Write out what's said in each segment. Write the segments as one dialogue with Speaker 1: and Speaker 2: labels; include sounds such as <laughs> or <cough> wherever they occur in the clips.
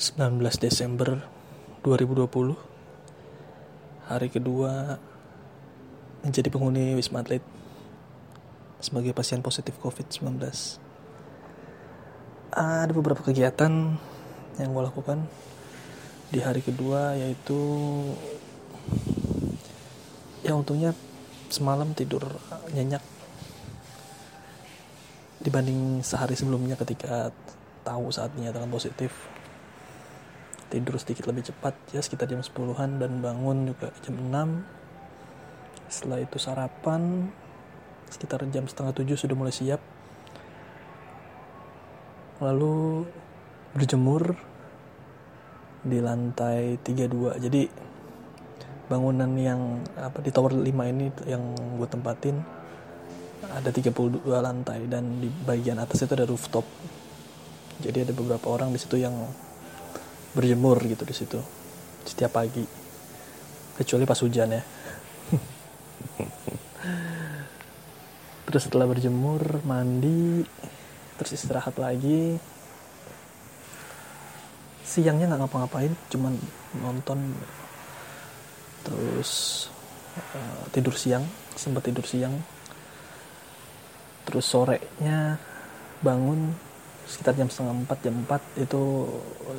Speaker 1: 19 Desember 2020 Hari kedua menjadi penghuni Wisma Atlet sebagai pasien positif COVID-19 Ada beberapa kegiatan yang gue lakukan di hari kedua yaitu ya untungnya semalam tidur nyenyak dibanding sehari sebelumnya ketika tahu saat dinyatakan positif tidur sedikit lebih cepat ya sekitar jam 10-an dan bangun juga jam 6 setelah itu sarapan sekitar jam setengah tujuh sudah mulai siap. Lalu berjemur di lantai 32 jadi bangunan yang apa di tower 5 ini yang gue tempatin ada 32 lantai dan di bagian atas itu ada rooftop. Jadi ada beberapa orang di situ yang berjemur gitu di situ setiap pagi. Kecuali pas hujan ya. <laughs> Terus setelah berjemur mandi terus istirahat lagi. Siangnya nggak ngapa-ngapain cuman nonton. Terus uh, tidur siang sempat tidur siang. Terus sorenya bangun sekitar jam setengah empat jam empat itu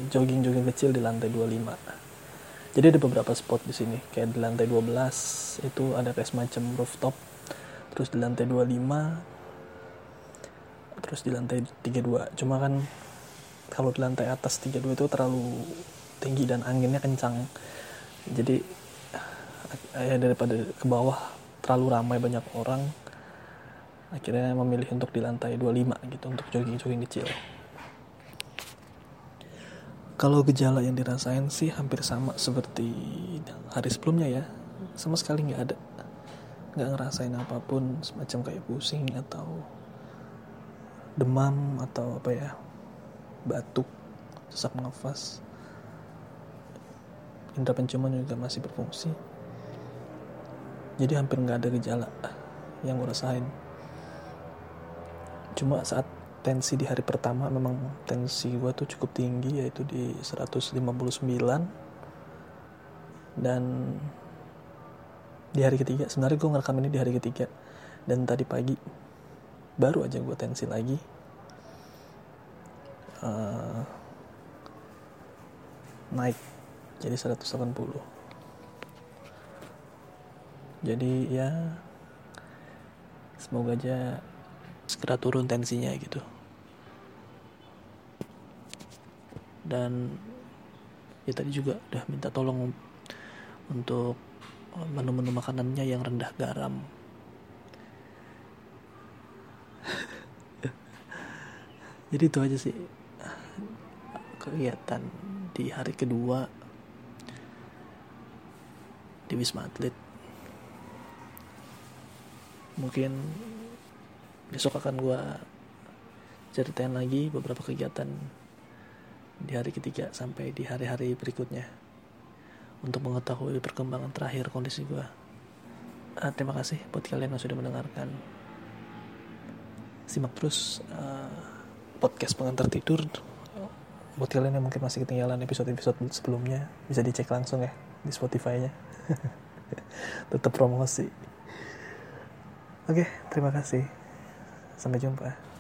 Speaker 1: jogging jogging kecil di lantai 25 jadi ada beberapa spot di sini kayak di lantai 12 itu ada kayak semacam rooftop terus di lantai 25 terus di lantai 32 cuma kan kalau di lantai atas 32 itu terlalu tinggi dan anginnya kencang. Jadi ya daripada ke bawah terlalu ramai banyak orang akhirnya memilih untuk di lantai 25 gitu untuk jogging-jogging kecil. Kalau gejala yang dirasain sih hampir sama seperti hari sebelumnya ya. Sama sekali nggak ada. Nggak ngerasain apa pun semacam kayak pusing atau demam atau apa ya batuk sesak nafas. Indera penciuman juga masih berfungsi. Jadi hampir nggak ada gejala yang gue rasain cuma saat tensi di hari pertama memang tensi gue tuh cukup tinggi yaitu di 159 dan di hari ketiga sebenarnya gue ngerekam ini di hari ketiga. Dan tadi pagi baru aja gue tensi lagi. Uh, naik jadi 180 jadi ya semoga aja segera turun tensinya gitu. Dan ya tadi juga udah minta tolong untuk menu-menu makanannya yang rendah garam. <laughs> Jadi itu aja sih kegiatan di hari kedua di Wisma Atlet. Mungkin besok akan gue ceritain lagi beberapa kegiatan di hari ketiga sampai di hari-hari berikutnya untuk mengetahui perkembangan terakhir kondisi gue. Uh, terima kasih buat kalian yang sudah mendengarkan. Simak terus uh, podcast pengantar tidur. Buat kalian yang mungkin masih ketinggalan episode-episode sebelumnya, bisa dicek langsung ya di Spotify-nya. <laughs> Tetap promosi. Oke, terima kasih. Sampai jumpa.